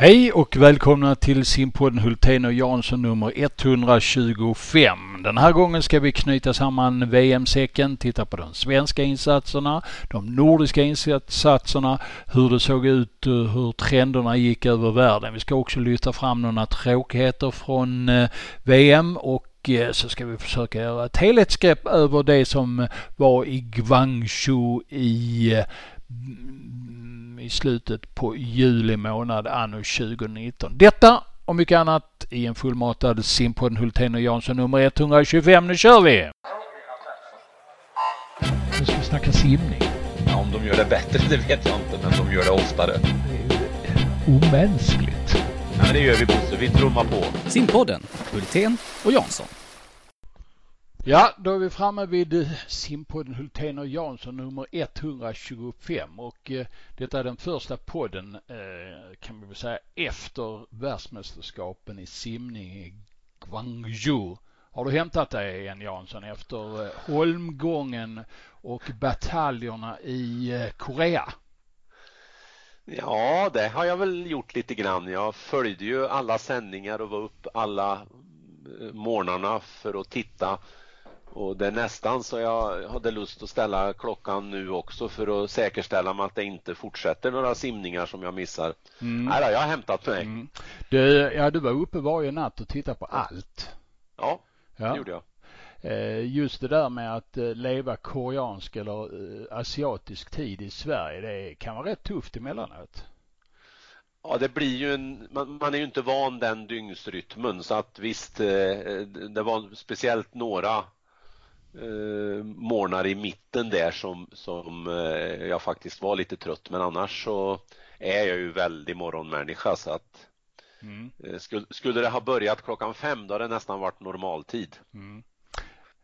Hej och välkomna till simpodden Hultén och Jansson nummer 125. Den här gången ska vi knyta samman VM-säcken, titta på de svenska insatserna, de nordiska insatserna, hur det såg ut, eh, hur trenderna gick över världen. Vi ska också lyfta fram några tråkigheter från eh, VM och eh, så ska vi försöka göra ett helhetsgrepp över det som var i Guangzhou i mm, i slutet på juli månad anno 2019. Detta och mycket annat i en fullmatad simpodden Hultén och Jansson nummer 125. Nu kör vi! Nu ska vi snacka simning. Ja, om de gör det bättre det vet jag inte, men de gör det oftare. Det är omänskligt. Ja, men det gör vi Bosse, vi trummar på. Simpodden, Hultén och Jansson. Ja, då är vi framme vid eh, simpodden Hultén och Jansson nummer 125 och eh, detta är den första podden eh, kan vi väl säga efter världsmästerskapen i simning i Guangzhou. Har du hämtat dig igen Jansson efter eh, holmgången och bataljerna i eh, Korea? Ja, det har jag väl gjort lite grann. Jag följde ju alla sändningar och var upp alla eh, morgnarna för att titta och det är nästan så jag hade lust att ställa klockan nu också för att säkerställa mig att det inte fortsätter några simningar som jag missar. Mm. Nej, jag har hämtat mig. Mm. Du, ja, du var uppe varje natt och tittade på allt. Ja, det gjorde jag. Eh, just det där med att eh, leva koreansk eller eh, asiatisk tid i Sverige, det kan vara rätt tufft emellanåt. Ja, det blir ju en, man, man, är ju inte van den dygnsrytmen så att visst, det var speciellt några eh, morgnar i mitten där som, som eh, jag faktiskt var lite trött men annars så är jag ju väldigt morgonmänniska så att mm. eh, skulle, skulle det ha börjat klockan fem då hade det nästan varit normaltid. Mm.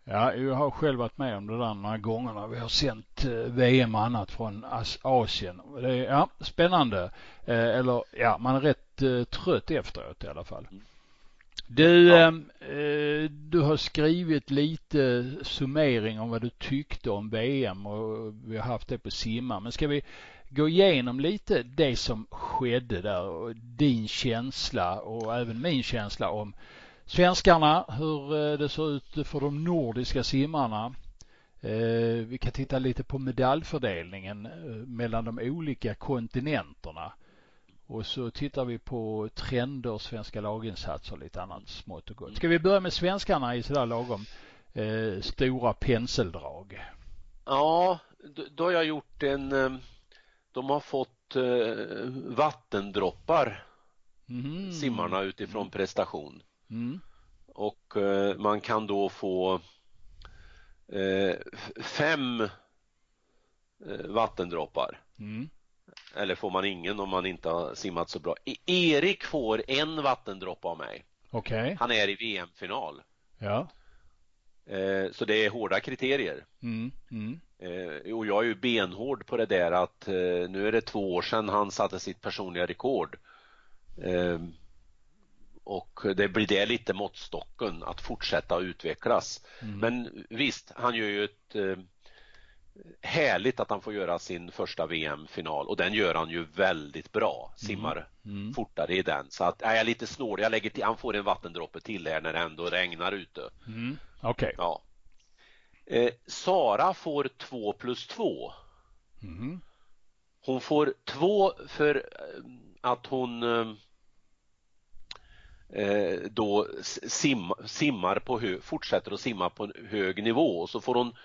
Ja, jag har själv varit med om det där några gångerna. Vi har sänt eh, VM och annat från Asien. Det är ja, spännande. Eh, eller ja, man är rätt eh, trött efteråt i alla fall. Mm. Du, ja. Ehm, eh, du har skrivit lite summering om vad du tyckte om VM och vi har haft det på simma. Men ska vi gå igenom lite det som skedde där och din känsla och även min känsla om svenskarna, hur eh, det ser ut för de nordiska simmarna. Eh, vi kan titta lite på medaljfördelningen eh, mellan de olika kontinenterna. Och så tittar vi på trender, svenska laginsatser och lite annat smått och gott. Ska vi börja med svenskarna i sådär lagom eh, stora penseldrag? Ja, då har jag gjort en, eh, de har fått eh, vattendroppar mm. simmarna utifrån prestation. Mm. Och eh, man kan då få eh, fem eh, vattendroppar. Mm. Eller får man ingen om man inte har simmat så bra. E- Erik får en vattendroppe av mig. Okej. Okay. Han är i VM-final. Ja. Eh, så det är hårda kriterier. Mm, mm. Eh, och jag är ju benhård på det där att eh, nu är det två år sedan han satte sitt personliga rekord. Och det blir det lite måttstocken att fortsätta utvecklas. Mm. Men visst, han gör ju ett härligt att han får göra sin första VM-final och den gör han ju väldigt bra. Simmar mm. Mm. fortare i den. Så att, är jag lite snål, jag lägger till, han får en vattendroppe till här när det ändå regnar ute. Mm. Okej. Okay. Ja. Eh, Sara får två plus två. Mm. Hon får två för eh, att hon eh, eh, då sim, simmar på hö, fortsätter att simma på en hög nivå och så får hon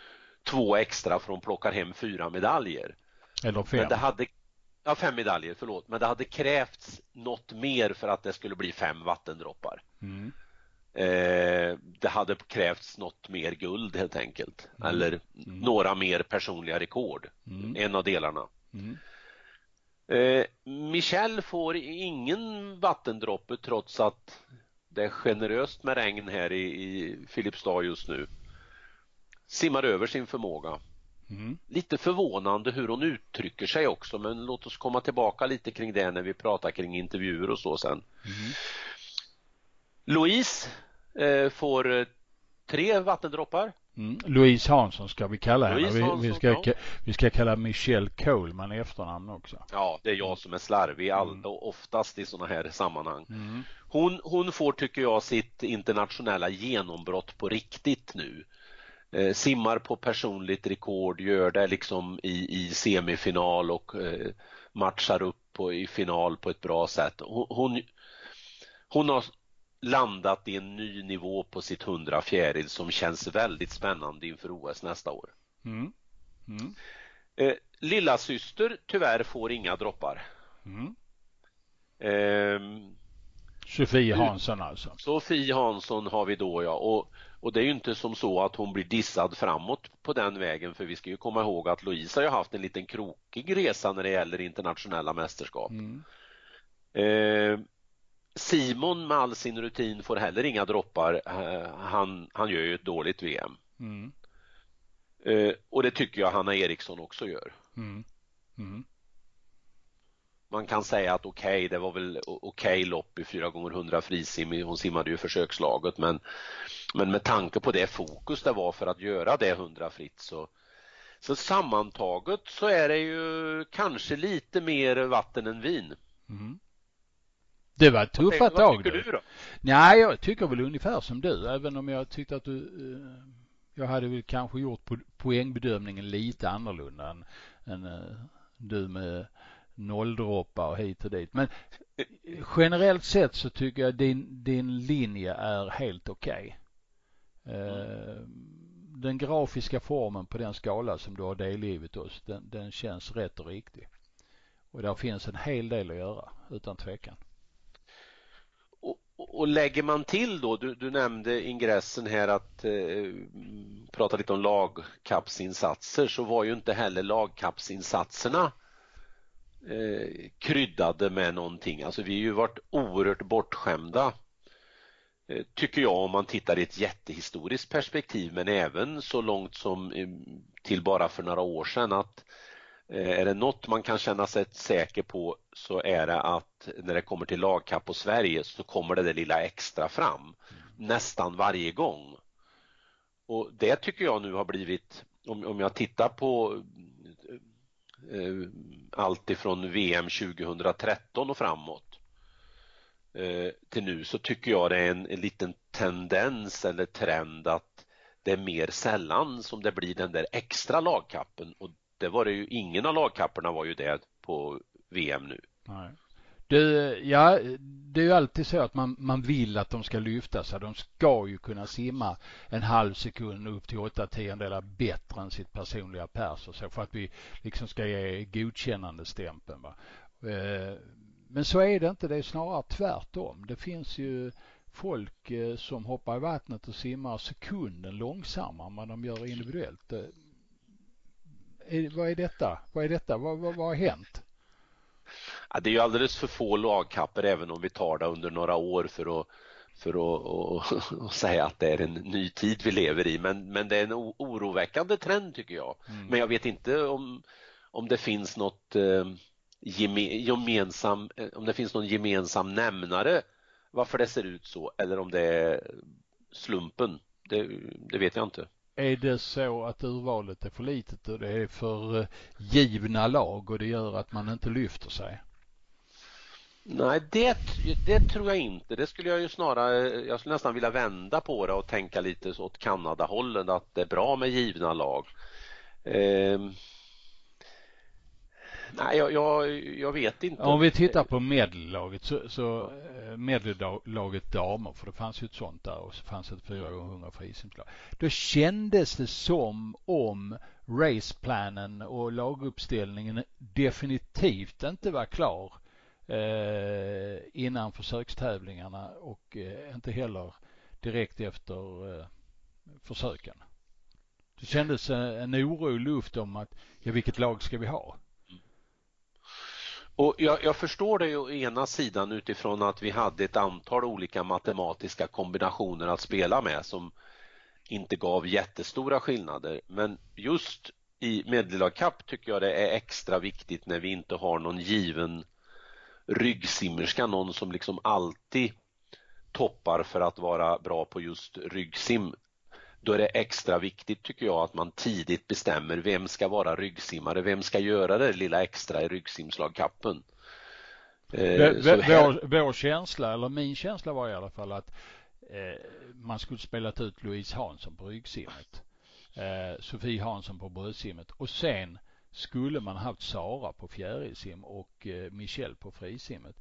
två extra för hon plockar hem fyra medaljer. Eller fem. Men det hade, ja, fem medaljer, förlåt. Men det hade krävts något mer för att det skulle bli fem vattendroppar. Mm. Eh, det hade krävts något mer guld helt enkelt. Mm. Eller mm. några mer personliga rekord. Mm. En av delarna. Mm. Eh, Michel får ingen vattendroppe trots att det är generöst med regn här i, i Filipstad just nu simmar över sin förmåga. Mm. Lite förvånande hur hon uttrycker sig också men låt oss komma tillbaka lite kring det när vi pratar kring intervjuer och så sen. Mm. Louise eh, får eh, tre vattendroppar Mm. Louise Hansson ska vi kalla henne. Vi, vi, ska, ja. vi ska kalla Michelle Coleman i efternamn också. Ja, det är jag som är slarvig all, mm. oftast i sådana här sammanhang. Mm. Hon, hon får, tycker jag, sitt internationella genombrott på riktigt nu. Eh, simmar på personligt rekord, gör det liksom i, i semifinal och eh, matchar upp på, i final på ett bra sätt. Hon, hon, hon har landat i en ny nivå på sitt 100 fjäril som känns väldigt spännande inför OS nästa år. Mm. Mm. Eh, lilla syster tyvärr får inga droppar. Mm. Eh, Sofie Hansson alltså? Sofie Hansson har vi då ja och, och det är ju inte som så att hon blir dissad framåt på den vägen för vi ska ju komma ihåg att Louise har ju haft en liten krokig resa när det gäller internationella mästerskap. Mm. Eh, Simon med all sin rutin får heller inga droppar. Eh, han, han gör ju ett dåligt VM. Mm. Eh, och det tycker jag Hanna Eriksson också gör. Mm. Man kan säga att okej, okay, det var väl okej okay lopp i 4 gånger 100 frisim. Hon simmade ju försökslaget men, men med tanke på det fokus det var för att göra det 100 fritt så, så sammantaget så är det ju kanske lite mer vatten än vin. Mm. Det var tuffa vad, tag. Vad tycker du då? Nej, jag tycker väl ungefär som du, även om jag tyckte att du eh, jag hade väl kanske gjort poängbedömningen lite annorlunda än, än eh, du med nolldroppar hit och dit. Men generellt sett så tycker jag din, din linje är helt okej. Okay. Mm. Den grafiska formen på den skala som du har delgivit oss, den, den känns rätt och riktig. Och där finns en hel del att göra, utan tvekan. Och lägger man till då, du, du nämnde ingressen här att eh, prata lite om lagkappsinsatser så var ju inte heller lagkappsinsatserna eh, kryddade med någonting. Alltså vi har ju varit oerhört bortskämda eh, tycker jag om man tittar i ett jättehistoriskt perspektiv men även så långt som eh, till bara för några år sedan att eh, är det något man kan känna sig säker på så är det att när det kommer till lagkapp på Sverige så kommer det, där lilla extra fram nästan varje gång. Och det tycker jag nu har blivit, om, om jag tittar på Eh, allt ifrån VM 2013 och framåt eh, till nu så tycker jag det är en, en liten tendens eller trend att det är mer sällan som det blir den där extra lagkappen och det var det ju, ingen av lagkapperna var ju det på VM nu. Nej. Du, ja, det är ju alltid så att man, man vill att de ska lyfta sig. De ska ju kunna simma en halv sekund upp till åtta tiondelar bättre än sitt personliga pers och så för att vi liksom ska ge godkännande stämpeln. Va? Eh, men så är det inte. Det är snarare tvärtom. Det finns ju folk eh, som hoppar i vattnet och simmar sekunden långsammare än vad de gör individuellt eh, vad är detta? Vad är detta? Vad, vad, vad har hänt? Ja, det är ju alldeles för få lagkapper även om vi tar det under några år för att för att och, och säga att det är en ny tid vi lever i men, men det är en oroväckande trend tycker jag. Mm. Men jag vet inte om, om det finns något eh, gemensam, eh, om det finns någon gemensam nämnare varför det ser ut så eller om det är slumpen. Det, det vet jag inte. Är det så att urvalet är för litet och det är för eh, givna lag och det gör att man inte lyfter sig? Nej, det, det tror jag inte. Det skulle jag ju snarare, jag skulle nästan vilja vända på det och tänka lite åt kanadahållet att det är bra med givna lag. Eh, Nej, jag, jag, jag, vet inte. Om vi tittar på medellaget så, så eh, medellaget damer, för det fanns ju ett sånt där och så fanns ett 4 gånger 100 frisimslag. Då kändes det som om raceplanen och laguppställningen definitivt inte var klar eh, innan försökstävlingarna och eh, inte heller direkt efter eh, försöken. Det kändes eh, en oro i luft om att, ja vilket lag ska vi ha? Och jag, jag, förstår det ju å ena sidan utifrån att vi hade ett antal olika matematiska kombinationer att spela med som inte gav jättestora skillnader. Men just i medellagkapp tycker jag det är extra viktigt när vi inte har någon given ryggsimmerska, någon som liksom alltid toppar för att vara bra på just ryggsim då är det extra viktigt tycker jag att man tidigt bestämmer vem ska vara ryggsimmare, vem ska göra det lilla extra i ryggsimslagkappen. Eh, vår, vår känsla, eller min känsla var i alla fall att eh, man skulle spelat ut Louise Hansson på ryggsimmet. Eh, Sofie Hansson på bröstsimmet och sen skulle man haft Sara på fjärilsim och eh, Michelle på frisimmet.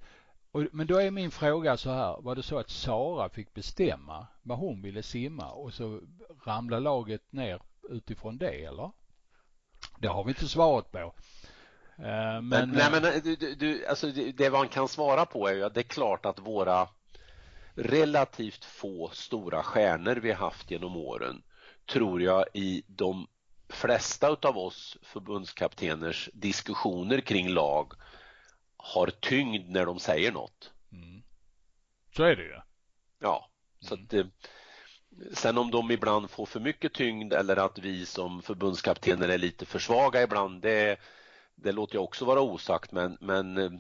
Och, men då är min fråga så här, var det så att Sara fick bestämma vad hon ville simma och så ramlade laget ner utifrån det eller? Det har vi inte svarat på. Uh, men, Nej men eh, du, du, alltså det man kan svara på är ju att det är klart att våra relativt få stora stjärnor vi haft genom åren tror jag i de flesta utav oss förbundskapteners diskussioner kring lag har tyngd när de säger något. Mm. Så är det ju. Ja, så mm. att eh, Sen om de ibland får för mycket tyngd eller att vi som förbundskaptener är lite för svaga ibland, det, det låter jag också vara osagt men, men eh,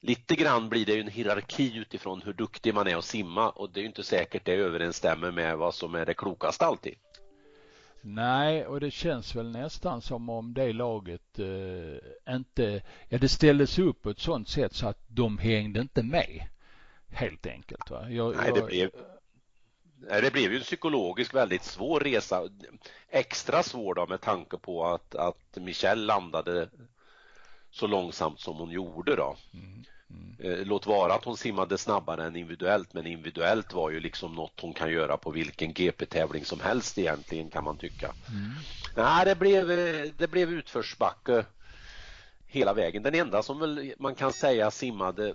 lite grann blir det en hierarki utifrån hur duktig man är att simma och det är inte säkert det överensstämmer med vad som är det klokaste alltid. Nej, och det känns väl nästan som om det laget eh, inte, ja det ställdes upp på ett sådant sätt så att de hängde inte med. Helt enkelt va. Jag, Nej, det blev, det blev ju en psykologiskt väldigt svår resa. Extra svår då med tanke på att, att Michelle landade så långsamt som hon gjorde då. Mm. Mm. Eh, låt vara att hon simmade snabbare än individuellt men individuellt var ju liksom något hon kan göra på vilken GP-tävling som helst egentligen kan man tycka. Mm. Nej, det blev, det blev utförsbacke hela vägen. Den enda som väl man kan säga simmade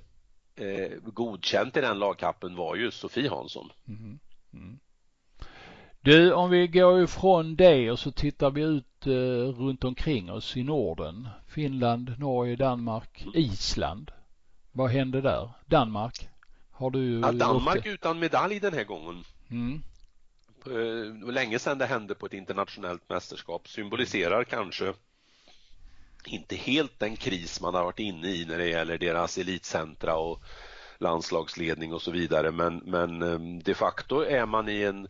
eh, godkänt i den lagkappen var ju Sofie Hansson. Mm. Mm. Du, om vi går ifrån det och så tittar vi ut eh, runt omkring oss i Norden. Finland, Norge, Danmark, mm. Island. Vad hände där? Danmark? Har du ja, Danmark utan medalj den här gången. Mm. Det var länge sedan det hände på ett internationellt mästerskap. Symboliserar kanske inte helt den kris man har varit inne i när det gäller deras elitcentra och landslagsledning och så vidare men, men ehm, de facto är man i, en,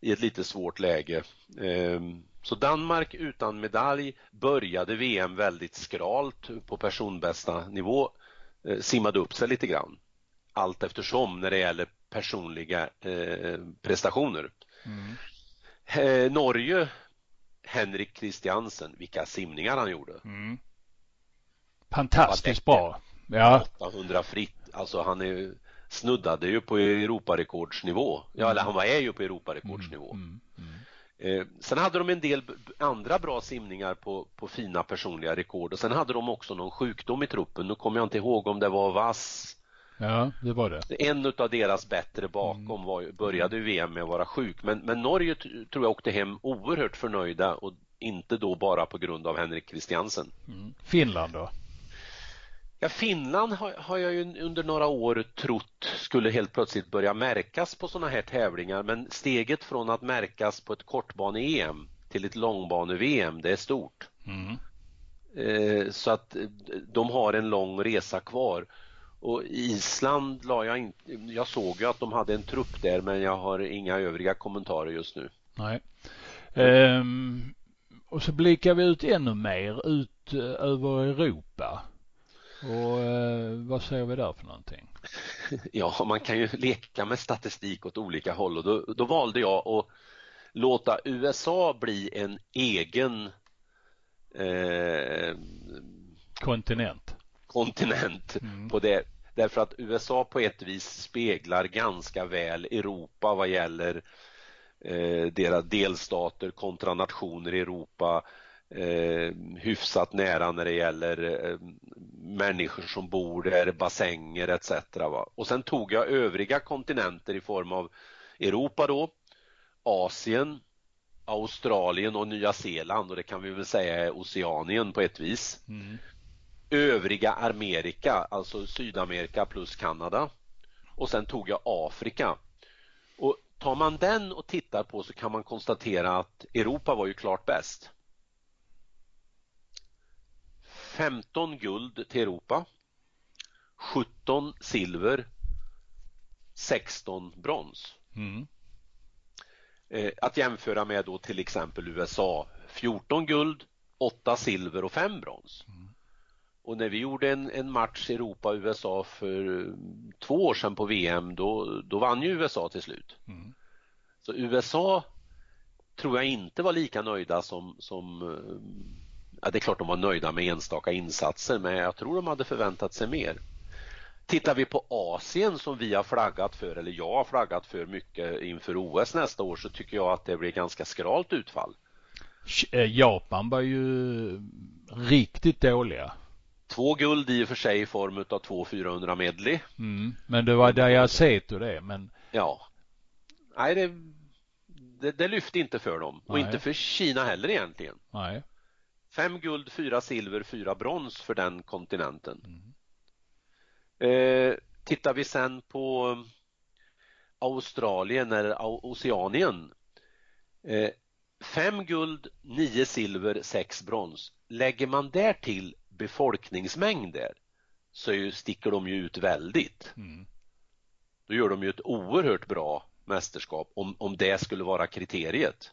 i ett lite svårt läge. Ehm, så Danmark utan medalj började VM väldigt skralt på personbästa nivå Eh, simmade upp sig lite grann allt eftersom när det gäller personliga eh, prestationer. Mm. Eh, Norge, Henrik Christiansen, vilka simningar han gjorde. Mm. Fantastiskt bra. Ja. 800 fritt, alltså han är, snuddade ju på Europarekordsnivå. Ja, eller han är ju på Europarekordsnivå. Mm. mm. Eh, sen hade de en del andra bra simningar på, på fina personliga rekord och sen hade de också någon sjukdom i truppen. Nu kommer jag inte ihåg om det var vass. Ja, det var det. En av deras bättre bakom mm. var, började VM med att vara sjuk men, men Norge tror jag åkte hem oerhört förnöjda och inte då bara på grund av Henrik Christiansen. Mm. Finland då? Ja, Finland har, har, jag ju under några år trott skulle helt plötsligt börja märkas på sådana här tävlingar men steget från att märkas på ett kortbane-EM till ett långbane-VM det är stort. Mm. Eh, så att de har en lång resa kvar. Och Island la jag inte, jag såg ju att de hade en trupp där men jag har inga övriga kommentarer just nu. Nej. Ehm, och så blickar vi ut ännu mer ut eh, över Europa. Och eh, vad säger vi där för någonting? Ja, man kan ju leka med statistik åt olika håll och då, då valde jag att låta USA bli en egen eh, kontinent. kontinent mm. på det. Därför att USA på ett vis speglar ganska väl Europa vad gäller eh, deras delstater kontra nationer i Europa eh, hyfsat nära när det gäller eh, människor som bor där, bassänger etc. Va? Och sen tog jag övriga kontinenter i form av Europa då, Asien, Australien och Nya Zeeland och det kan vi väl säga är Oceanien på ett vis. Mm. Övriga Amerika, alltså Sydamerika plus Kanada. Och sen tog jag Afrika. Och tar man den och tittar på så kan man konstatera att Europa var ju klart bäst. 15 guld till Europa, 17 silver, 16 brons. Mm. Eh, att jämföra med då till exempel USA 14 guld, 8 silver och 5 brons. Mm. Och när vi gjorde en, en match Europa-USA för eh, två år sedan på VM då, då vann ju USA till slut. Mm. Så USA tror jag inte var lika nöjda som, som eh, ja, det är klart de var nöjda med enstaka insatser men jag tror de hade förväntat sig mer. Tittar vi på Asien som vi har flaggat för, eller jag har flaggat för mycket inför OS nästa år så tycker jag att det blir ganska skralt utfall. Eh, Japan var ju riktigt dåliga. Två guld i och för sig i form av två 400 medley. Mm, men det var där jag sett det, men. Ja. Nej, det, det, det lyfte inte för dem och inte för Kina heller egentligen. Nej. Fem guld, fyra silver, fyra brons för den kontinenten. Mm. Eh, tittar vi sen på Australien eller Oceanien. Eh, fem guld, nio silver, sex brons. Lägger man där till befolkningsmängder så sticker de ju ut väldigt. Mm. Då gör de ju ett oerhört bra mästerskap om, om det skulle vara kriteriet.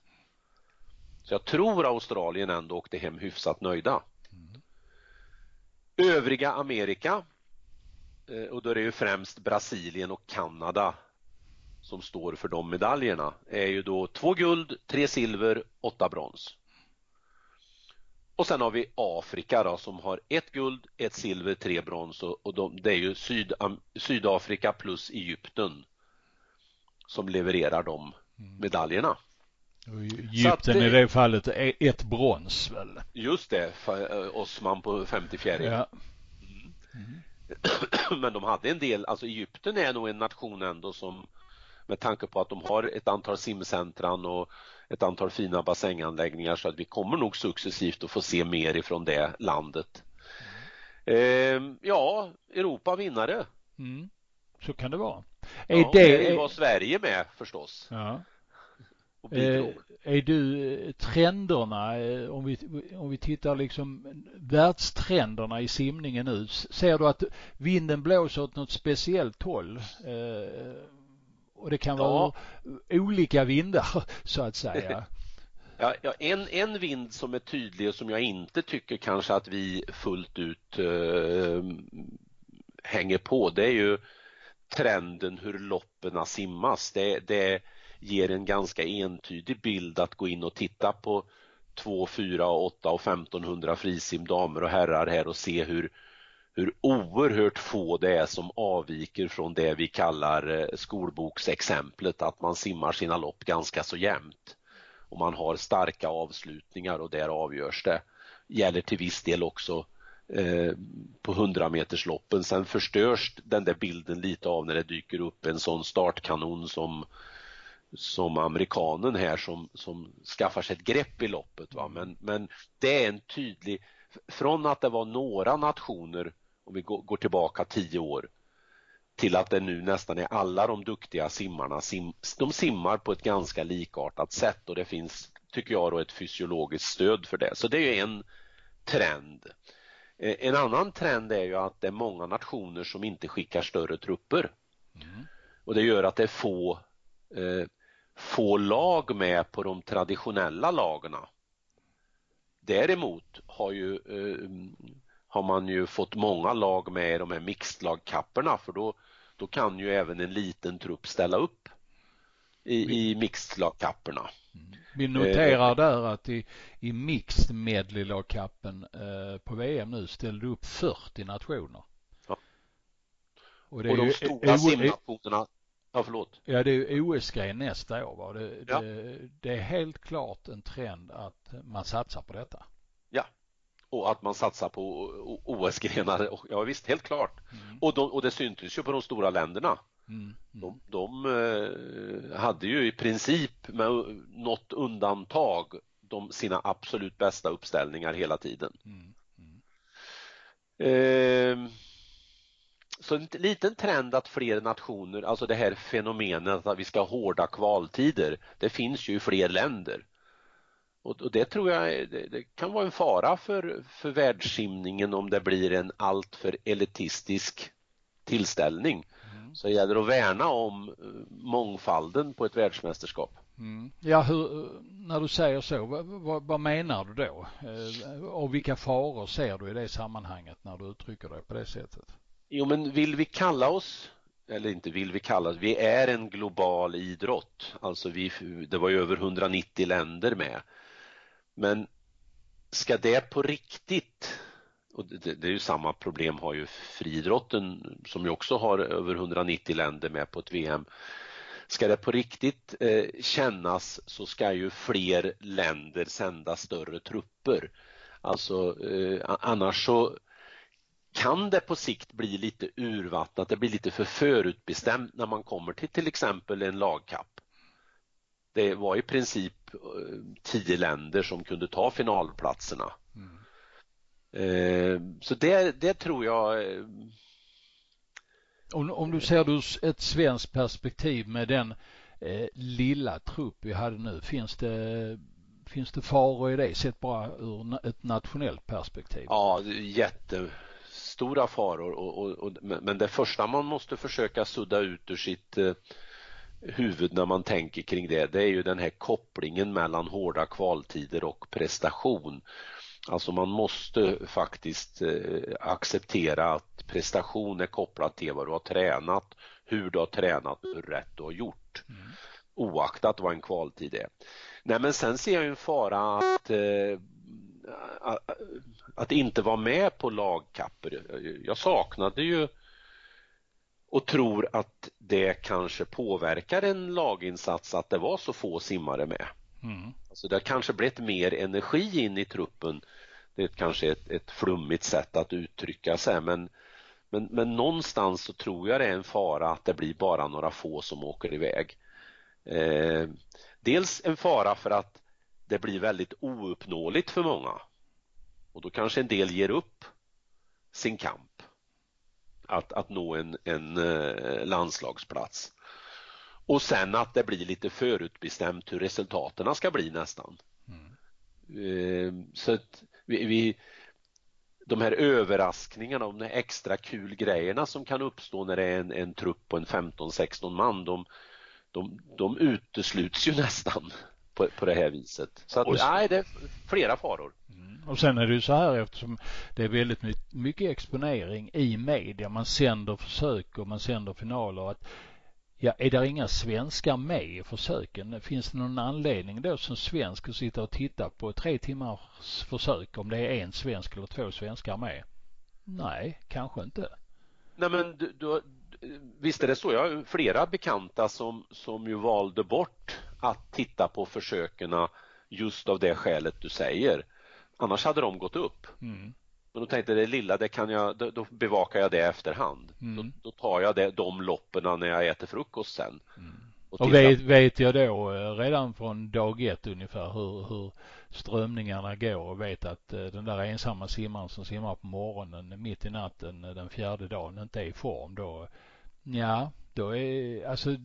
Så jag tror Australien ändå åkte hem hyfsat nöjda. Mm. Övriga Amerika eh, och då är det ju främst Brasilien och Kanada som står för de medaljerna är ju då två guld, tre silver, åtta brons. Och sen har vi Afrika då, som har ett guld, ett silver, tre brons och, och de, det är ju Syd, Sydafrika plus Egypten som levererar de mm. medaljerna. Egypten i det fallet är ett brons väl? Just det, eh, Osman på 54. Ja. Mm. Mm. Men de hade en del, alltså Egypten är nog en nation ändå som med tanke på att de har ett antal simcentran och ett antal fina bassänganläggningar så att vi kommer nog successivt att få se mer ifrån det landet. Mm. Eh, ja, Europa vinnare. Mm. Så kan det vara. Är ja, det var Sverige med förstås. Ja. Eh, är du eh, trenderna, eh, om vi, om vi tittar liksom världstrenderna i simningen nu, ser du att vinden blåser åt något speciellt håll? och det kan vara ja. olika vindar så att säga. Ja, ja, en, en vind som är tydlig och som jag inte tycker kanske att vi fullt ut eh, hänger på det är ju trenden hur loppen simmas. Det, det ger en ganska entydig bild att gå in och titta på 2, 4, 8 och 1500 frisim damer och herrar här och se hur, hur oerhört få det är som avviker från det vi kallar eh, skolboksexemplet att man simmar sina lopp ganska så jämnt. Och man har starka avslutningar och där avgörs det. Gäller till viss del också eh, på 100 metersloppen. Sen förstörs den där bilden lite av när det dyker upp en sån startkanon som som amerikanen här som, som skaffar sig ett grepp i loppet. Va? Men, men det är en tydlig, från att det var några nationer, om vi går, tillbaka tio år, till att det nu nästan är alla de duktiga simmarna, sim, de simmar på ett ganska likartat sätt och det finns, tycker jag, då ett fysiologiskt stöd för det. Så det är en trend. Eh, en annan trend är ju att det är många nationer som inte skickar större trupper. Mm. Och det gör att det är få eh, få lag med på de traditionella lagarna. Däremot har, ju, eh, har man ju fått många lag med i de här mixedlagkapperna för då, då kan ju även en liten trupp ställa upp i, i mixedlagkapperna. Mm. Vi noterar eh, där att i, i mixed medley-lagkappen eh, på VM nu ställde upp 40 nationer. Ja. Och, och de stora simnationerna Ja, förlåt. Ja, det är OS-gren nästa år. Va? Det, ja. det, det, är helt klart en trend att man satsar på detta. Ja, och att man satsar på OS-grenar. Ja, visst, helt klart. Mm. Och, de, och det syntes ju på de stora länderna. Mm. Mm. De, de eh, hade ju i princip med något undantag de, sina absolut bästa uppställningar hela tiden. Eh, så en liten trend att fler nationer, alltså det här fenomenet att vi ska ha hårda kvaltider, det finns ju i fler länder. Och, och det tror jag det, det, kan vara en fara för, för världssimningen om det blir en alltför elitistisk tillställning. Mm. Så det gäller att värna om eh, mångfalden på ett världsmästerskap. Mm. Ja, hur, när du säger så, vad, vad, vad, menar du då? Eh, och vilka faror ser du i det sammanhanget när du uttrycker dig på det sättet? Jo, men vill vi kalla oss, eller inte vill vi kalla oss, vi är en global idrott. Alltså vi, det var ju över 190 länder med. Men ska det på riktigt och det, det, är ju samma problem har ju friidrotten som ju också har över 190 länder med på ett VM. Ska det på riktigt eh, kännas så ska ju fler länder sända större trupper. Alltså eh, annars så kan det på sikt bli lite urvattnat, det blir lite för förutbestämt när man kommer till till exempel en lagkapp. Det var i princip eh, tio länder som kunde ta finalplatserna. Mm. Eh, så det, det tror jag eh, om, om du ser ur ett svenskt perspektiv med den eh, lilla trupp vi hade nu, finns det, finns det faror i det sett bara ur ett nationellt perspektiv? Ja, jättestora faror och, och, och, men det första man måste försöka sudda ut ur sitt eh, huvud när man tänker kring det, det är ju den här kopplingen mellan hårda kvaltider och prestation. Alltså man måste faktiskt eh, acceptera att prestation är kopplat till vad du har tränat, hur du har tränat, hur rätt du har gjort. Mm. Oaktat vad en kvaltid är. Nej men sen ser jag en fara att, eh, att inte vara med på lagkapper. Jag saknade ju och tror att det kanske påverkar en laginsats att det var så få simmare med. Mm. Alltså det har kanske blivit mer energi in i truppen. Det är kanske ett, ett flummigt sätt att uttrycka sig men, men, men någonstans så tror jag det är en fara att det blir bara några få som åker iväg. Eh, dels en fara för att det blir väldigt ouppnåeligt för många och då kanske en del ger upp sin kamp att, att nå en, en eh, landslagsplats. Och sen att det blir lite förutbestämt hur resultaten ska bli nästan. Mm. Ehm, så att vi, vi, de här överraskningarna, de här extra kul grejerna som kan uppstå när det är en, en trupp på en 15-16 man, de, de, de utesluts ju nästan på, på det här viset. Så att, nej, det är flera faror. Och sen är det ju så här eftersom det är väldigt mycket exponering i media. Man sänder försök och man sänder finaler. att Ja, är det inga svenskar med i försöken? Finns det någon anledning då som svensk att sitta och titta på tre timmars försök om det är en svensk eller två svenskar med? Nej, kanske inte. Nej men du, du, visst är det så. Jag har flera bekanta som, som ju valde bort att titta på försöken just av det skälet du säger. Annars hade de gått upp. Mm. Men då tänkte jag det lilla, det kan jag, då, då bevakar jag det efterhand. Mm. Då, då, tar jag det, de loppen när jag äter frukost sen. Mm. Och, och vet, vet jag då eh, redan från dag ett ungefär hur, hur strömningarna går och vet att eh, den där ensamma simmaren som simmar på morgonen mitt i natten eh, den fjärde dagen inte är i form då, ja, då är, alltså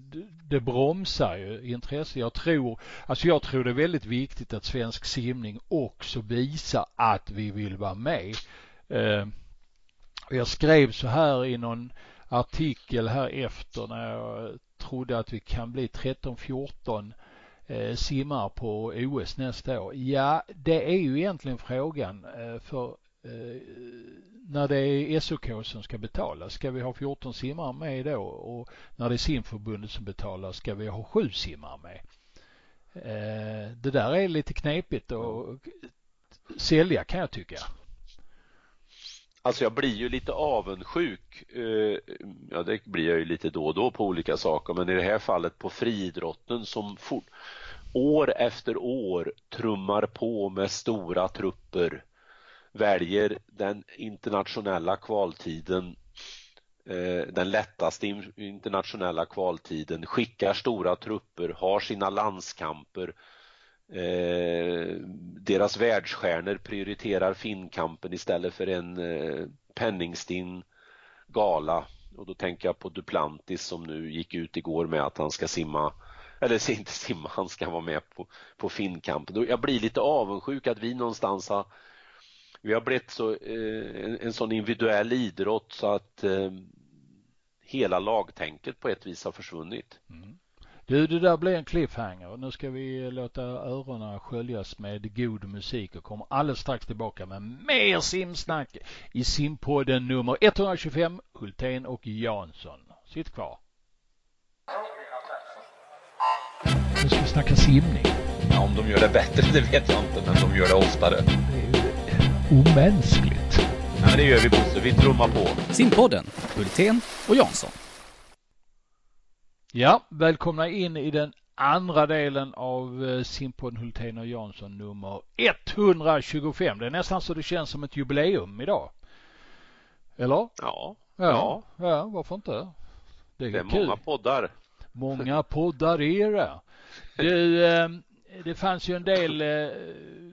det bromsar ju intresse. Jag tror, alltså jag tror det är väldigt viktigt att svensk simning också visar att vi vill vara med. Eh, jag skrev så här i någon artikel här efter när jag trodde att vi kan bli 13-14 eh, simmar på OS nästa år. Ja, det är ju egentligen frågan eh, för Eh, när det är SOK som ska betala, ska vi ha 14 simmare med då? Och när det är simförbundet som betalar, ska vi ha 7 simmare med? Eh, det där är lite knepigt att sälja kan jag tycka. Alltså jag blir ju lite avundsjuk. Eh, ja, det blir jag ju lite då och då på olika saker, men i det här fallet på friidrotten som år efter år trummar på med stora trupper väljer den internationella kvaltiden eh, den lättaste internationella kvaltiden, skickar stora trupper, har sina landskamper. Eh, deras världsstjärnor prioriterar finkampen istället för en eh, penningstinn gala. Och då tänker jag på Duplantis som nu gick ut igår med att han ska simma eller inte simma, han ska vara med på, på finkampen. Jag blir lite avundsjuk att vi någonstans har vi har blivit så, eh, en, en sån individuell idrott så att eh, hela lagtänket på ett vis har försvunnit. Mm. Du, det där blir en cliffhanger. Nu ska vi låta öronen sköljas med god musik och kommer alldeles strax tillbaka med mer simsnack i simpodden nummer 125, Hultén och Jansson. Sitt kvar. Nu ska vi snacka simning. Ja, om de gör det bättre, det vet jag inte, men de gör det oftare. Omänskligt. Ja, men det gör vi Bosse, vi trummar på. Simpodden, Hultén och Jansson. Ja, välkomna in i den andra delen av eh, Simpodden Hultén och Jansson nummer 125. Det är nästan så det känns som ett jubileum idag. Eller? Ja. Ja, Ja. ja varför inte? Det är, Det är kul. många poddar. Många poddar är det. Du, eh, det fanns ju en del eh,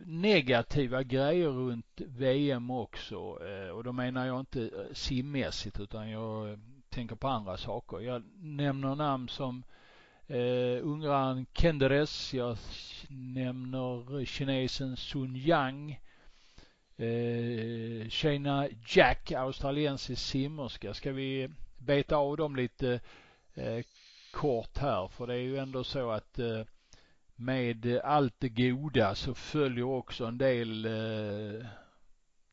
negativa grejer runt VM också eh, och då menar jag inte eh, simmässigt utan jag tänker på andra saker. Jag nämner namn som eh, ungraren Kenderes, jag nämner kinesen Sun Yang, eh, Shana Jack, australiensisk simmerska. Ska vi beta av dem lite eh, kort här för det är ju ändå så att eh, med allt det goda så följer också en del eh,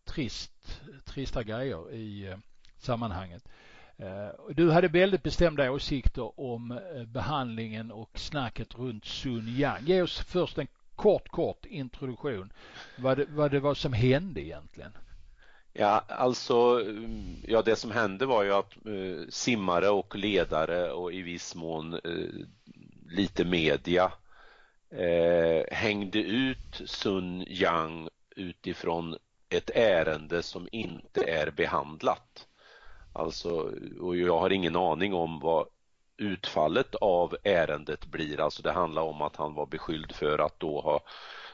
trist, trista grejer i eh, sammanhanget. Eh, Du hade väldigt bestämda åsikter om eh, behandlingen och snacket runt Sun Yang. Ge oss först en kort, kort introduktion vad det, vad det var som hände egentligen. Ja, alltså, mm, ja det som hände var ju att eh, simmare och ledare och i viss mån eh, lite media eh, hängde ut Sun Yang utifrån ett ärende som inte är behandlat. Alltså, och jag har ingen aning om vad utfallet av ärendet blir. Alltså det handlar om att han var beskylld för att då ha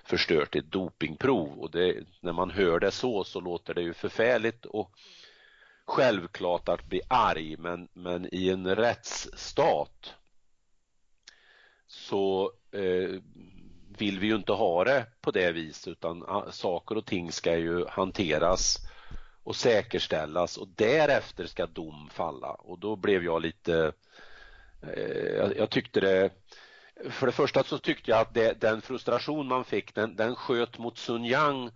förstört ett dopingprov och det, när man hör det så så låter det ju förfärligt och självklart att bli arg men, men i en rättsstat så eh, vill vi ju inte ha det på det viset utan ah, saker och ting ska ju hanteras och säkerställas och därefter ska dom falla och då blev jag lite eh, jag, jag tyckte det för det första så tyckte jag att det, den frustration man fick den, den sköt mot Sun Yang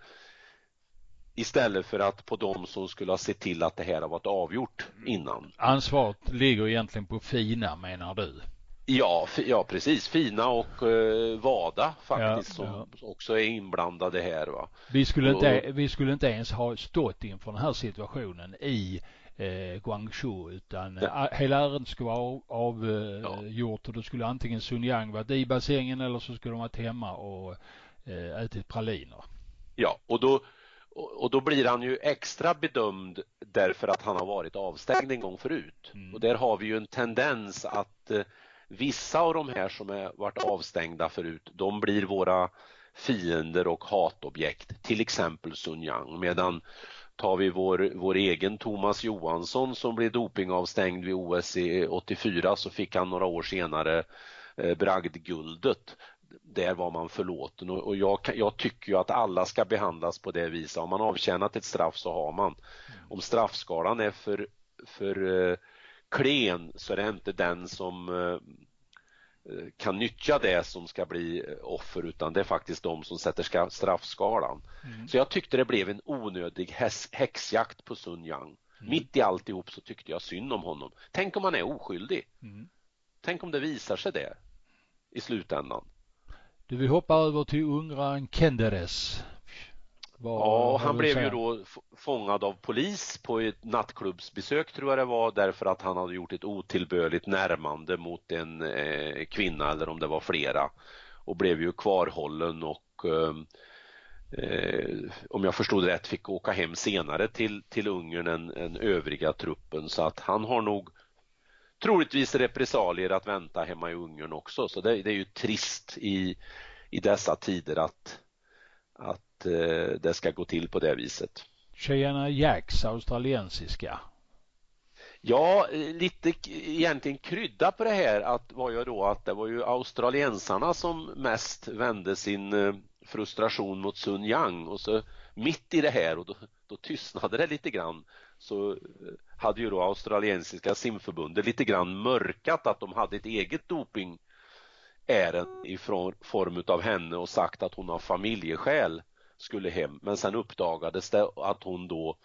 istället för att på de som skulle ha sett till att det här har varit avgjort innan. Ansvaret ligger egentligen på Fina menar du? Ja, ja precis. Fina och eh, Vada faktiskt Ja, som ja. också är inblandade här. Va? Vi skulle, inte, Och- vi skulle inte ens ha stått inför den här situationen i eh, Guangzhou utan Ja. eh, hela ärendet skulle vara av- avgjort Ja. eh, gjort och då skulle antingen Sun Yang varit i bassängen eller så skulle de varit hemma och eh, ätit praliner. Ja, och då, och och då blir han ju extra bedömd därför att han har varit avstängd en gång förut. Mm. Och där har vi ju en tendens att eh, vissa av de här som har varit avstängda förut, de blir våra fiender och hatobjekt, till exempel Sun Yang. Medan tar vi vår, vår egen Thomas Johansson som blev dopingavstängd vid OS i 84 så fick han några år senare eh, bragdguldet. Där var man förlåten och, och jag, jag tycker ju att alla ska behandlas på det viset. Har man avtjänat ett straff så har man. Om straffskalan är för, för eh, klen så är det inte den som eh, kan nyttja det som ska bli eh, offer utan det är faktiskt de som sätter ska- straffskalan. Mm. Så jag tyckte det blev en onödig häxjakt på Sun Yang. Mitt i alltihop så tyckte jag synd om honom. Tänk om han är oskyldig. Mm. Tänk om det visar sig det i slutändan. Du vill hoppa över till ungraren Kenderes. Vad Ja, han blev ju då fångad av polis på ett nattklubbsbesök tror jag det var därför att han hade gjort ett otillbörligt närmande mot en eh, kvinna eller om det var flera och blev ju kvarhållen och ehm, eh, om jag förstod rätt fick åka hem senare till, till Ungern än, än övriga truppen. Så att han har nog troligtvis repressalier att vänta hemma i Ungern också. Så det, det är ju trist i, i dessa tider att, att eh, det ska gå till på det viset. Cheyenne Jacks, australiensiska. Ja, eh, lite egentligen krydda på det här att var ju då att det var ju australiensarna som mest vände sin eh, frustration mot Sun Yang och så mitt i det här och då, då tystnade det lite grann så eh, hade ju då australiensiska simförbundet lite grann mörkat att de hade ett eget doping är i form av henne och sagt att hon av familjeskäl skulle hem men sen uppdagades det att hon då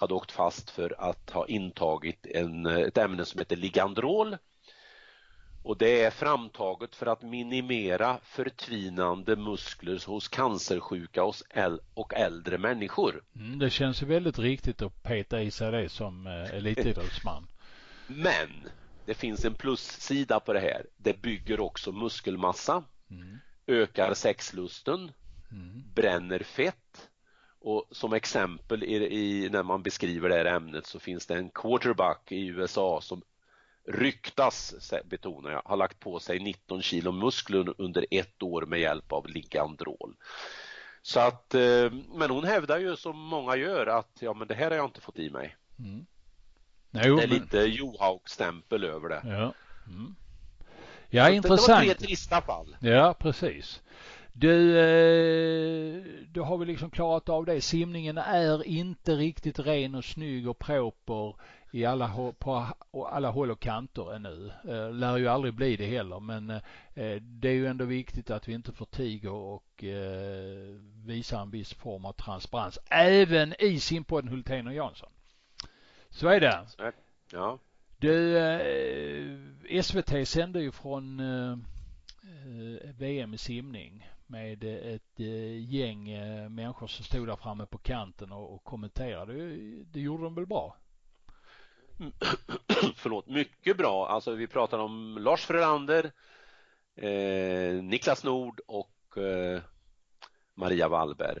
hade åkt fast för att ha intagit en, ett ämne som heter Ligandrol och det är framtaget för att minimera förtvinande muskler hos cancersjuka och äldre människor. Mm, det känns väldigt riktigt att peta i sig det som eh, elitidrottsman. Men det finns en plussida på det här. Det bygger också muskelmassa, mm. ökar sexlusten, mm. bränner fett och som exempel i, i, när man beskriver det här ämnet så finns det en quarterback i USA som ryktas, betonar jag, har lagt på sig 19 kilo muskler under ett år med hjälp av Ligandrol. Så att, eh, men hon hävdar ju som många gör att ja men det här har jag inte fått i mig. Mm. Jo, det är men... lite Johaug-stämpel över det. Ja, mm. ja Så intressant. Det var tre trista fall. Ja, precis. Du, eh, då har vi liksom klarat av det. Simningen är inte riktigt ren och snygg och proper i alla, på alla håll och kanter ännu. Eh, lär ju aldrig bli det heller men eh, det är ju ändå viktigt att vi inte förtiger och visar en viss form av transparens även i simpodden Hultén och Jansson. Så är det. Ja. Du, SVT sände ju från VM i simning med ett gäng människor som stod där framme på kanten och kommenterade. Det gjorde de väl bra? förlåt, mycket bra. Alltså vi pratar om Lars Frölander, eh, Niklas Nord och eh, Maria Wallberg.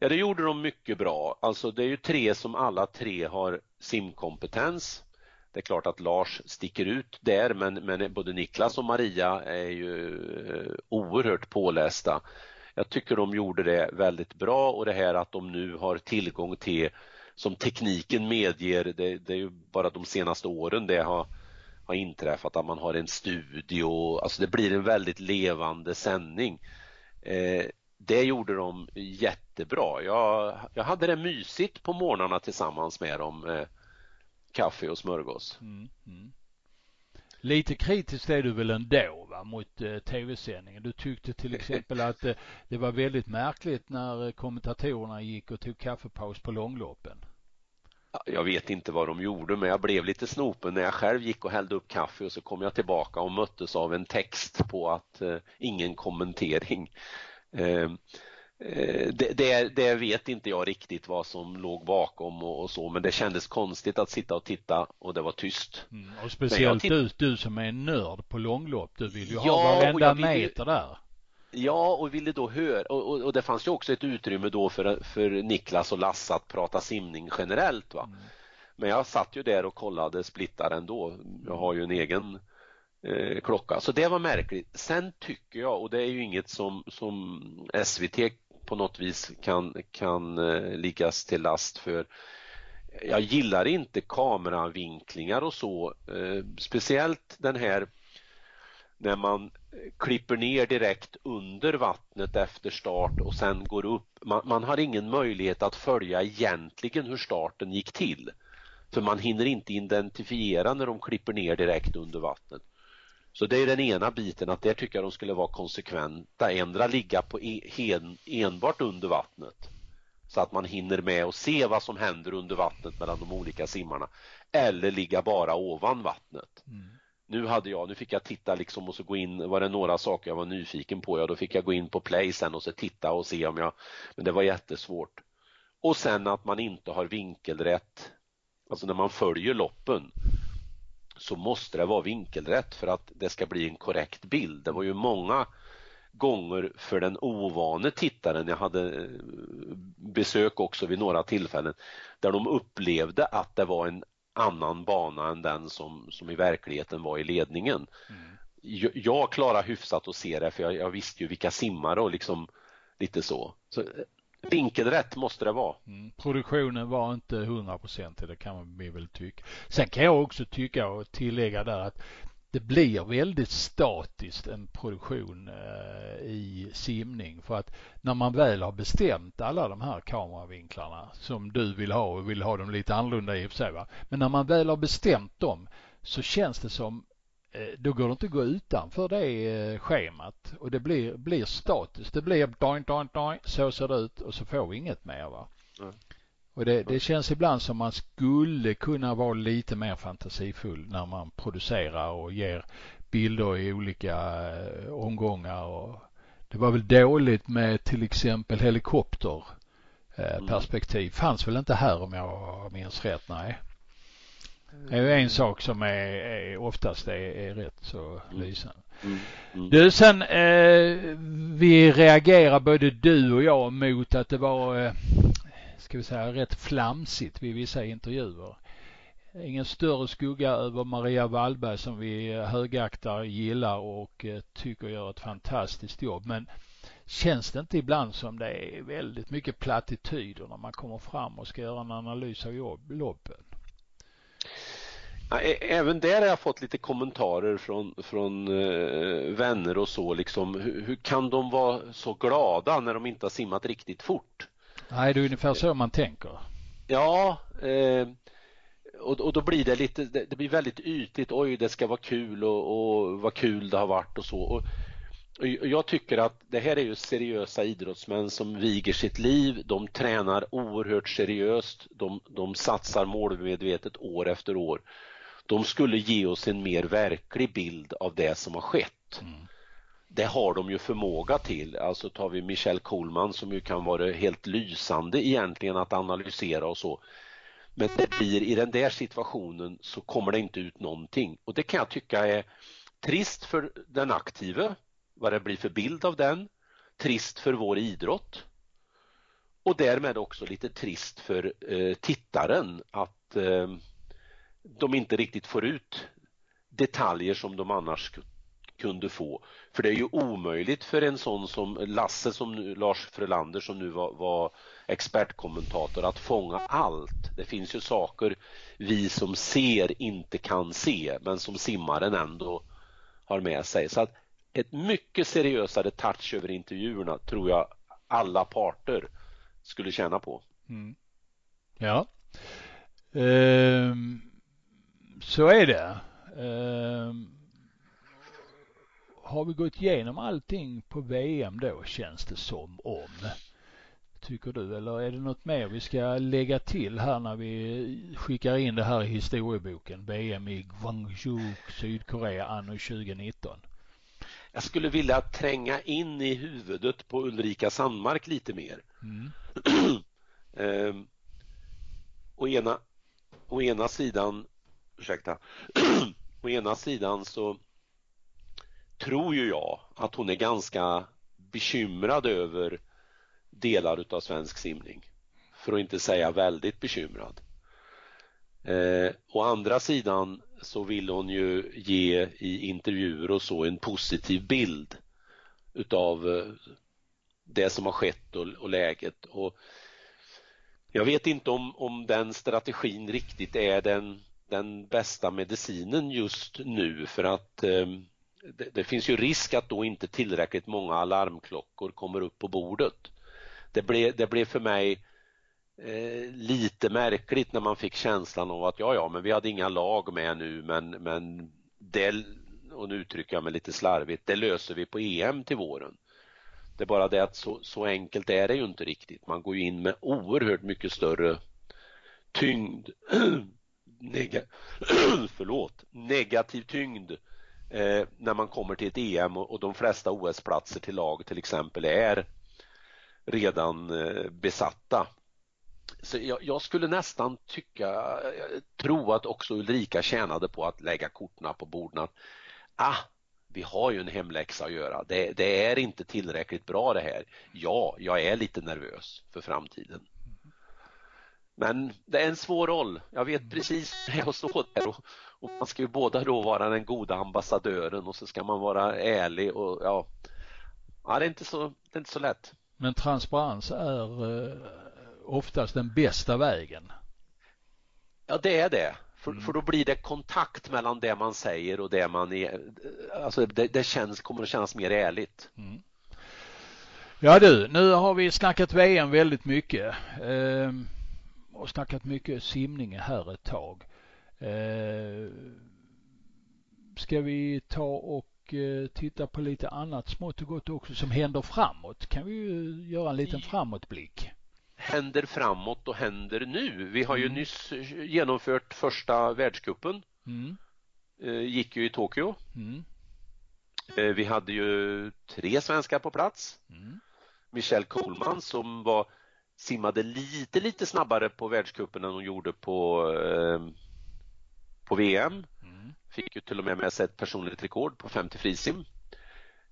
Ja, det gjorde de mycket bra. Alltså det är ju tre som alla tre har simkompetens. Det är klart att Lars sticker ut där men, men både Niklas och Maria är ju eh, oerhört pålästa. Jag tycker de gjorde det väldigt bra och det här att de nu har tillgång till som tekniken medger. Det, det, är ju bara de senaste åren det har, har inträffat att man har en studio. Alltså det blir en väldigt levande sändning. Eh, det gjorde de jättebra. Jag, jag hade det mysigt på morgnarna tillsammans med dem. Eh, kaffe och smörgås. Mm, mm. Lite kritisk är du väl ändå va, mot eh, tv-sändningen. Du tyckte till exempel att eh, det var väldigt märkligt när kommentatorerna gick och tog kaffepaus på långloppen. Jag vet inte vad de gjorde men jag blev lite snopen när jag själv gick och hällde upp kaffe och så kom jag tillbaka och möttes av en text på att eh, ingen kommentering. Ehm, eh, det, det, det, vet inte jag riktigt vad som låg bakom och, och, så men det kändes konstigt att sitta och titta och det var tyst. Mm, och speciellt du, du som är en nörd på långlopp, du vill ju ja, ha varenda vill, meter där. Ja, och ville då höra, och, och, och, det fanns ju också ett utrymme då för, för Niklas och Lasse att prata simning generellt. Va? Mm. Men jag satt ju där och kollade splittar ändå. Jag har ju en egen eh, klocka. Så det var märkligt. Sen tycker jag, och det är ju inget som, som SVT på något vis kan, kan eh, liggas till last för. Jag gillar inte kameravinklingar och så. Eh, speciellt den här när man klipper ner direkt under vattnet efter start och sen går upp. Man, man, har ingen möjlighet att följa egentligen hur starten gick till. För man hinner inte identifiera när de klipper ner direkt under vattnet. Så det är den ena biten att där tycker jag de skulle vara konsekventa. Ändra ligga på en, enbart under vattnet. Så att man hinner med och se vad som händer under vattnet mellan de olika simmarna. Eller ligga bara ovan vattnet. Mm nu hade jag, nu fick jag titta liksom och så gå in, var det några saker jag var nyfiken på, ja då fick jag gå in på play sen och så titta och se om jag, men det var jättesvårt. Och sen att man inte har vinkelrätt, alltså när man följer loppen så måste det vara vinkelrätt för att det ska bli en korrekt bild. Det var ju många gånger för den ovane tittaren, jag hade eh, besök också vid några tillfällen, där de upplevde att det var en annan bana än den som, som i verkligheten var i ledningen. Mm. Jag, jag klarar hyfsat att se det för jag, jag, visste ju vilka simmare och liksom lite så. så vinkelrätt måste det vara. Mm. Produktionen var inte hundraprocentig, det kan man väl tycka. Sen kan jag också tycka och tillägga där att det blir väldigt statiskt en produktion eh, i simning för att när man väl har bestämt alla de här kameravinklarna som du vill ha och vill ha dem lite annorlunda i och för sig va. Men när man väl har bestämt dem så känns det som då går det inte att gå utanför det eh, schemat och det blir, blir statiskt. Det blir doing, doing, doing, så ser det ut och så får vi inget mer va. Mm. Och det, det känns ibland som man skulle kunna vara lite mer fantasifull när man producerar och ger bilder i olika eh, omgångar. Och det var väl dåligt med till exempel helikopterperspektiv. Mm. Fanns väl inte här om jag minns rätt, nej. Det är ju en sak som är, är oftast är, är rätt så mm. lysande. Mm. Mm. Du, sen eh, vi reagerar både du och jag mot att det var eh, ska vi säga, rätt flamsigt vid vissa intervjuer. Ingen större skugga över Maria Wallberg som vi högaktar, gillar och eh, tycker gör ett fantastiskt jobb. Men känns det inte ibland som det är väldigt mycket plattityder när man kommer fram och ska göra en analys av jobb, loppen? Även där har jag fått lite kommentarer från, från eh, vänner och så liksom. Hur, hur, kan de vara så glada när de inte har simmat riktigt fort? Nej, det är ungefär så man tänker. Ja, eh, och, och då blir det lite, det, blir väldigt ytligt. Oj, det ska vara kul och, och vad kul det har varit och så. Och, och jag tycker att det här är ju seriösa idrottsmän som viger sitt liv. De tränar oerhört seriöst. De, de satsar målmedvetet år efter år. De skulle ge oss en mer verklig bild av det som har skett. Mm det har de ju förmåga till. Alltså tar vi Michel Kohlman som ju kan vara helt lysande egentligen att analysera och så. Men det blir i den där situationen så kommer det inte ut någonting och det kan jag tycka är trist för den aktive, vad det blir för bild av den, trist för vår idrott och därmed också lite trist för eh, tittaren att eh, de inte riktigt får ut detaljer som de annars kunde få. För det är ju omöjligt för en sån som Lasse, som nu, Lars Frölander som nu var, var expertkommentator att fånga allt. Det finns ju saker vi som ser inte kan se men som simmaren ändå har med sig. Så att ett mycket seriösare touch över intervjuerna tror jag alla parter skulle tjäna på. Mm. Ja, ehm, så är det. Ehm, har vi gått igenom allting på VM då känns det som om? Tycker du eller är det något mer vi ska lägga till här när vi skickar in det här i historieboken? VM i Gwangju, Sydkorea anno 2019. Jag skulle vilja tränga in i huvudet på Ulrika Sandmark lite mer. Mm. ehm, å, ena, å ena sidan, ursäkta, å ena sidan så tror ju jag att hon är ganska bekymrad över delar utav svensk simning. För att inte säga väldigt bekymrad. Eh, å andra sidan så vill hon ju ge i intervjuer och så en positiv bild utav eh, det som har skett och, och läget. Och jag vet inte om, om den strategin riktigt är den, den bästa medicinen just nu för att eh, det, det, finns ju risk att då inte tillräckligt många alarmklockor kommer upp på bordet. Det blev, det blev för mig eh, lite märkligt när man fick känslan av att ja, ja, men vi hade inga lag med nu, men, men det, och nu uttrycker jag mig lite slarvigt, det löser vi på EM till våren. Det är bara det att så, så enkelt är det ju inte riktigt. Man går ju in med oerhört mycket större tyngd, neg förlåt, negativ tyngd eh, när man kommer till ett EM och, och de flesta OS-platser till lag till exempel är redan eh, besatta. Så jag, jag, skulle nästan tycka, tro att också Ulrika tjänade på att lägga korten på borden att ah, vi har ju en hemläxa att göra. Det, det, är inte tillräckligt bra det här. Ja, jag är lite nervös för framtiden. Men det är en svår roll. Jag vet precis hur jag står där och, och man ska ju båda då vara den goda ambassadören och så ska man vara ärlig och ja, ja det, är inte så, det är inte så lätt. Men transparens är eh, oftast den bästa vägen. Ja, det är det. För, mm. för då blir det kontakt mellan det man säger och det man är, alltså det, det känns, kommer att kännas mer ärligt. Mm. Ja du, nu har vi snackat VM väldigt mycket eh, och snackat mycket simning här ett tag. Eh, ska vi ta och eh, titta på lite annat smått och gott också som händer framåt. Kan vi ju göra en liten framåtblick. Händer framåt och händer nu. Vi har ju mm. nyss genomfört första världskuppen. Mm. Gick ju i Tokyo. Mm. Vi hade ju tre svenskar på plats. Mm. Michelle Kohlman som var simmade lite, lite snabbare på världscupen än hon gjorde på, eh, på VM. Mm. Fick ju till och med med sig ett personligt rekord på 50 frisim.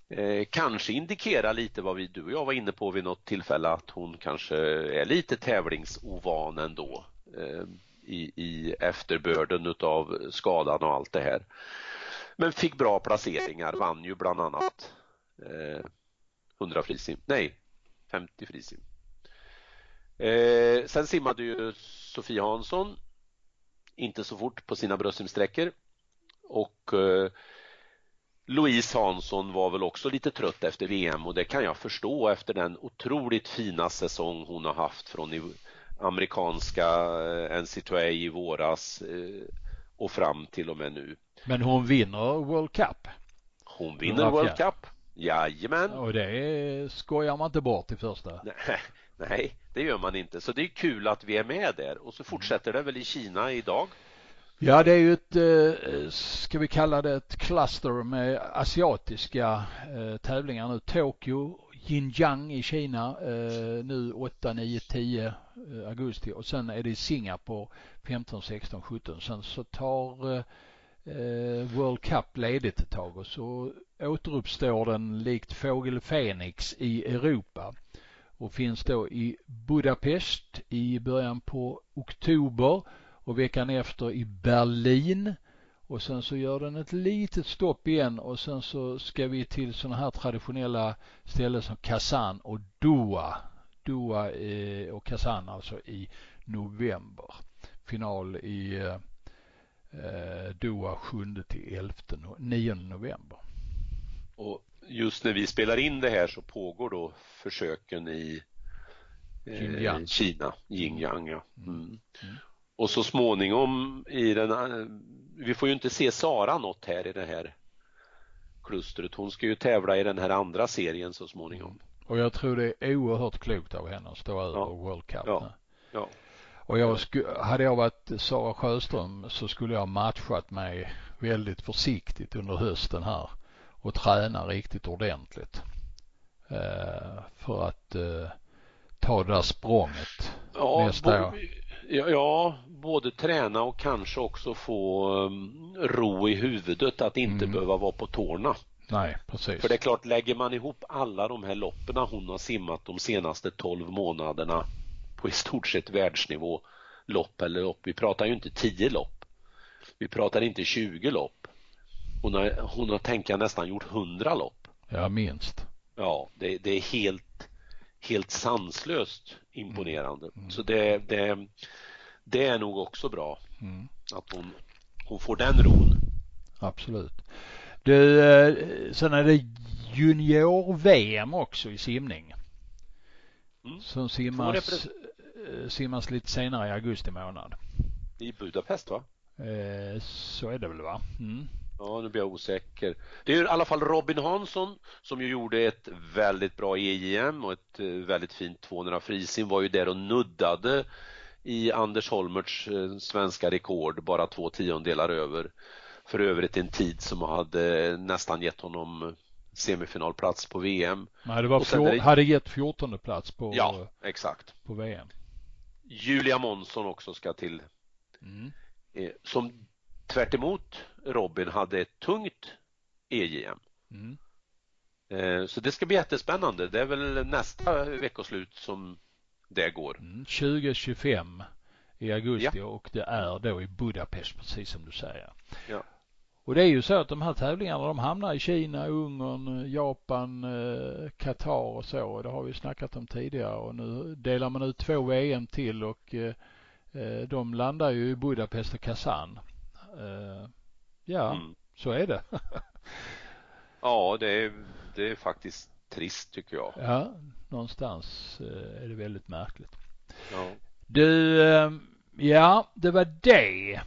Eh, kanske indikerar lite vad vi, du och jag var inne på vid något tillfälle att hon kanske är lite tävlingsovan ändå eh, i, i efterbörden utav skadan och allt det här. Men fick bra placeringar, vann ju bland annat eh, 100 frisim, nej 50 frisim. Eh, sen simmade ju Sofia Hansson inte så fort på sina bröstsimsträckor och eh, Louise Hansson var väl också lite trött efter VM och det kan jag förstå efter den otroligt fina säsong hon har haft från amerikanska eh, NCAA i våras eh, och fram till och med nu. Men hon vinner World Cup? Hon vinner World Cup, jajamän. Och det skojar man inte bort i första? Nej, Nej, det gör man inte. Så det är kul att vi är med där och så fortsätter det väl i Kina idag. Ja, det är ju ett, eh, ska vi kalla det ett cluster med asiatiska eh, tävlingar nu. Tokyo, Jinjiang i Kina eh, nu 8, 9, 10 augusti och sen är det Singapore 15, 16, 17. Sen så tar World Cup ledigt ett tag och så återuppstår den likt fågel Fenix i Europa och finns då i Budapest i början på oktober och veckan efter i Berlin och sen så gör den ett litet stopp igen och sen så ska vi till sådana här traditionella ställen som Kazan och Doha. Doha eh, och Kazan alltså i november. Final i eh, Doha 7 till 11 9 november. Och just när vi spelar in det här så pågår då försöken i eh, Kina, Xinjiang. Ja. Mm. mm. Mm. Och så småningom i den, vi får ju inte se Sara något här i det här klustret. Hon ska ju tävla i den här andra serien så småningom. Mm. Och jag tror det är oerhört klokt av henne att stå över ja. World Cup. Ja. ja. Och jag sku, hade jag varit Sara Sjöström så skulle jag matchat mig väldigt försiktigt under hösten här och träna riktigt ordentligt. Eh, för att eh, ta det där språnget ja, nästa år. Ja, både träna och kanske också få um, ro i huvudet att inte mm. behöva vara på tårna. Nej, precis. För det är klart, lägger man ihop alla de här loppen hon har simmat de senaste 12 månaderna på i stort sett världsnivå, lopp eller lopp. Vi pratar ju inte 10 lopp. Vi pratar inte 20 lopp. Hon har, hon har tänka nästan gjort hundra lopp. Ja, minst. Ja, det, det är helt, helt sanslöst imponerande. Mm. mm. Så det, det, det är nog också bra mm. att hon, hon får den ron. Absolut. Du, eh, sen är det junior-VM också i simning. Mm. Som simmas, eh, simmas lite senare i augusti månad. I Budapest va? Eh, så är det väl va? Mm. Ja, nu blir jag osäker. Det är i alla fall Robin Hansson som ju gjorde ett väldigt bra EJM och ett eh, väldigt fint 200 frisim var ju där och nuddade i Anders Holmerts eh, svenska rekord bara två tiondelar över. För övrigt en tid som hade nästan gett honom semifinalplats på VM. Nej, det var fjor, det... hade gett 14 plats på, ja, exakt. på VM. Julia Månsson också ska till. Mm. Eh, som tvärt Robin hade ett tungt EJM. Mm. Eh, så det ska bli jättespännande. Det är väl nästa veckoslut som det går. Mm, 2025 i augusti ja. och det är då i Budapest precis som du säger. Ja. Och det är ju så att de här tävlingarna de hamnar i Kina, Ungern, Japan, eh, Qatar och så. Det har vi snackat om tidigare och nu delar man ut två VM till och eh, de landar ju i Budapest och Kazan. Uh, ja, mm. så är det. ja, det är, det är faktiskt trist tycker jag. Ja, någonstans uh, är det väldigt märkligt. Ja. Du, uh, ja, det var det.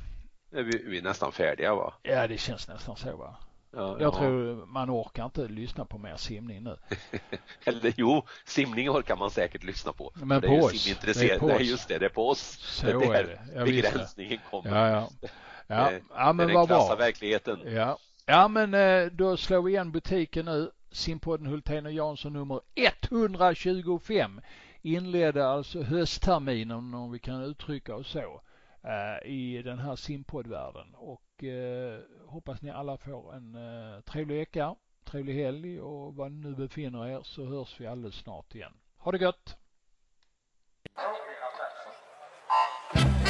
vi, vi är nästan färdiga va? Ja, det känns nästan så va. Ja, jag ja. tror man orkar inte lyssna på mer simning nu. Eller jo, simning orkar man säkert lyssna på. Men på oss. Det är på oss. Nej, just det, det är på oss. Så det är det. begränsningen kommer. Ja, ja. Ja, det, ja men vad bra. verkligheten. Ja. ja, men eh, då slår vi igen butiken nu. Simpodden Hultén och Jansson nummer 125 inledde alltså höstterminen om vi kan uttrycka oss så eh, i den här simpoddvärlden och eh, hoppas ni alla får en eh, trevlig vecka, trevlig helg och var ni nu befinner er så hörs vi alldeles snart igen. Ha det gött!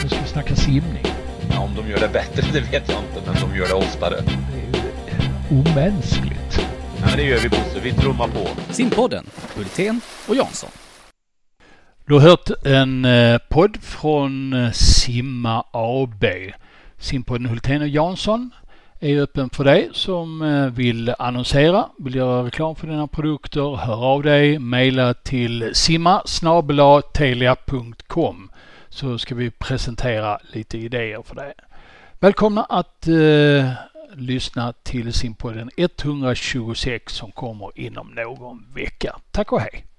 Nu ska vi snacka simning. Om de gör det bättre det vet jag inte, men de gör det oftare. Det är ju omänskligt. Ja, men det gör vi Bosse, vi trummar på. Simpodden, Hultén och Jansson. Du har hört en eh, podd från eh, Simma AB. Simpodden Hultén och Jansson är öppen för dig som eh, vill annonsera, vill göra reklam för dina produkter. Hör av dig, mejla till simma telia.com så ska vi presentera lite idéer för dig. Välkomna att eh, lyssna till simpodden 126 som kommer inom någon vecka. Tack och hej!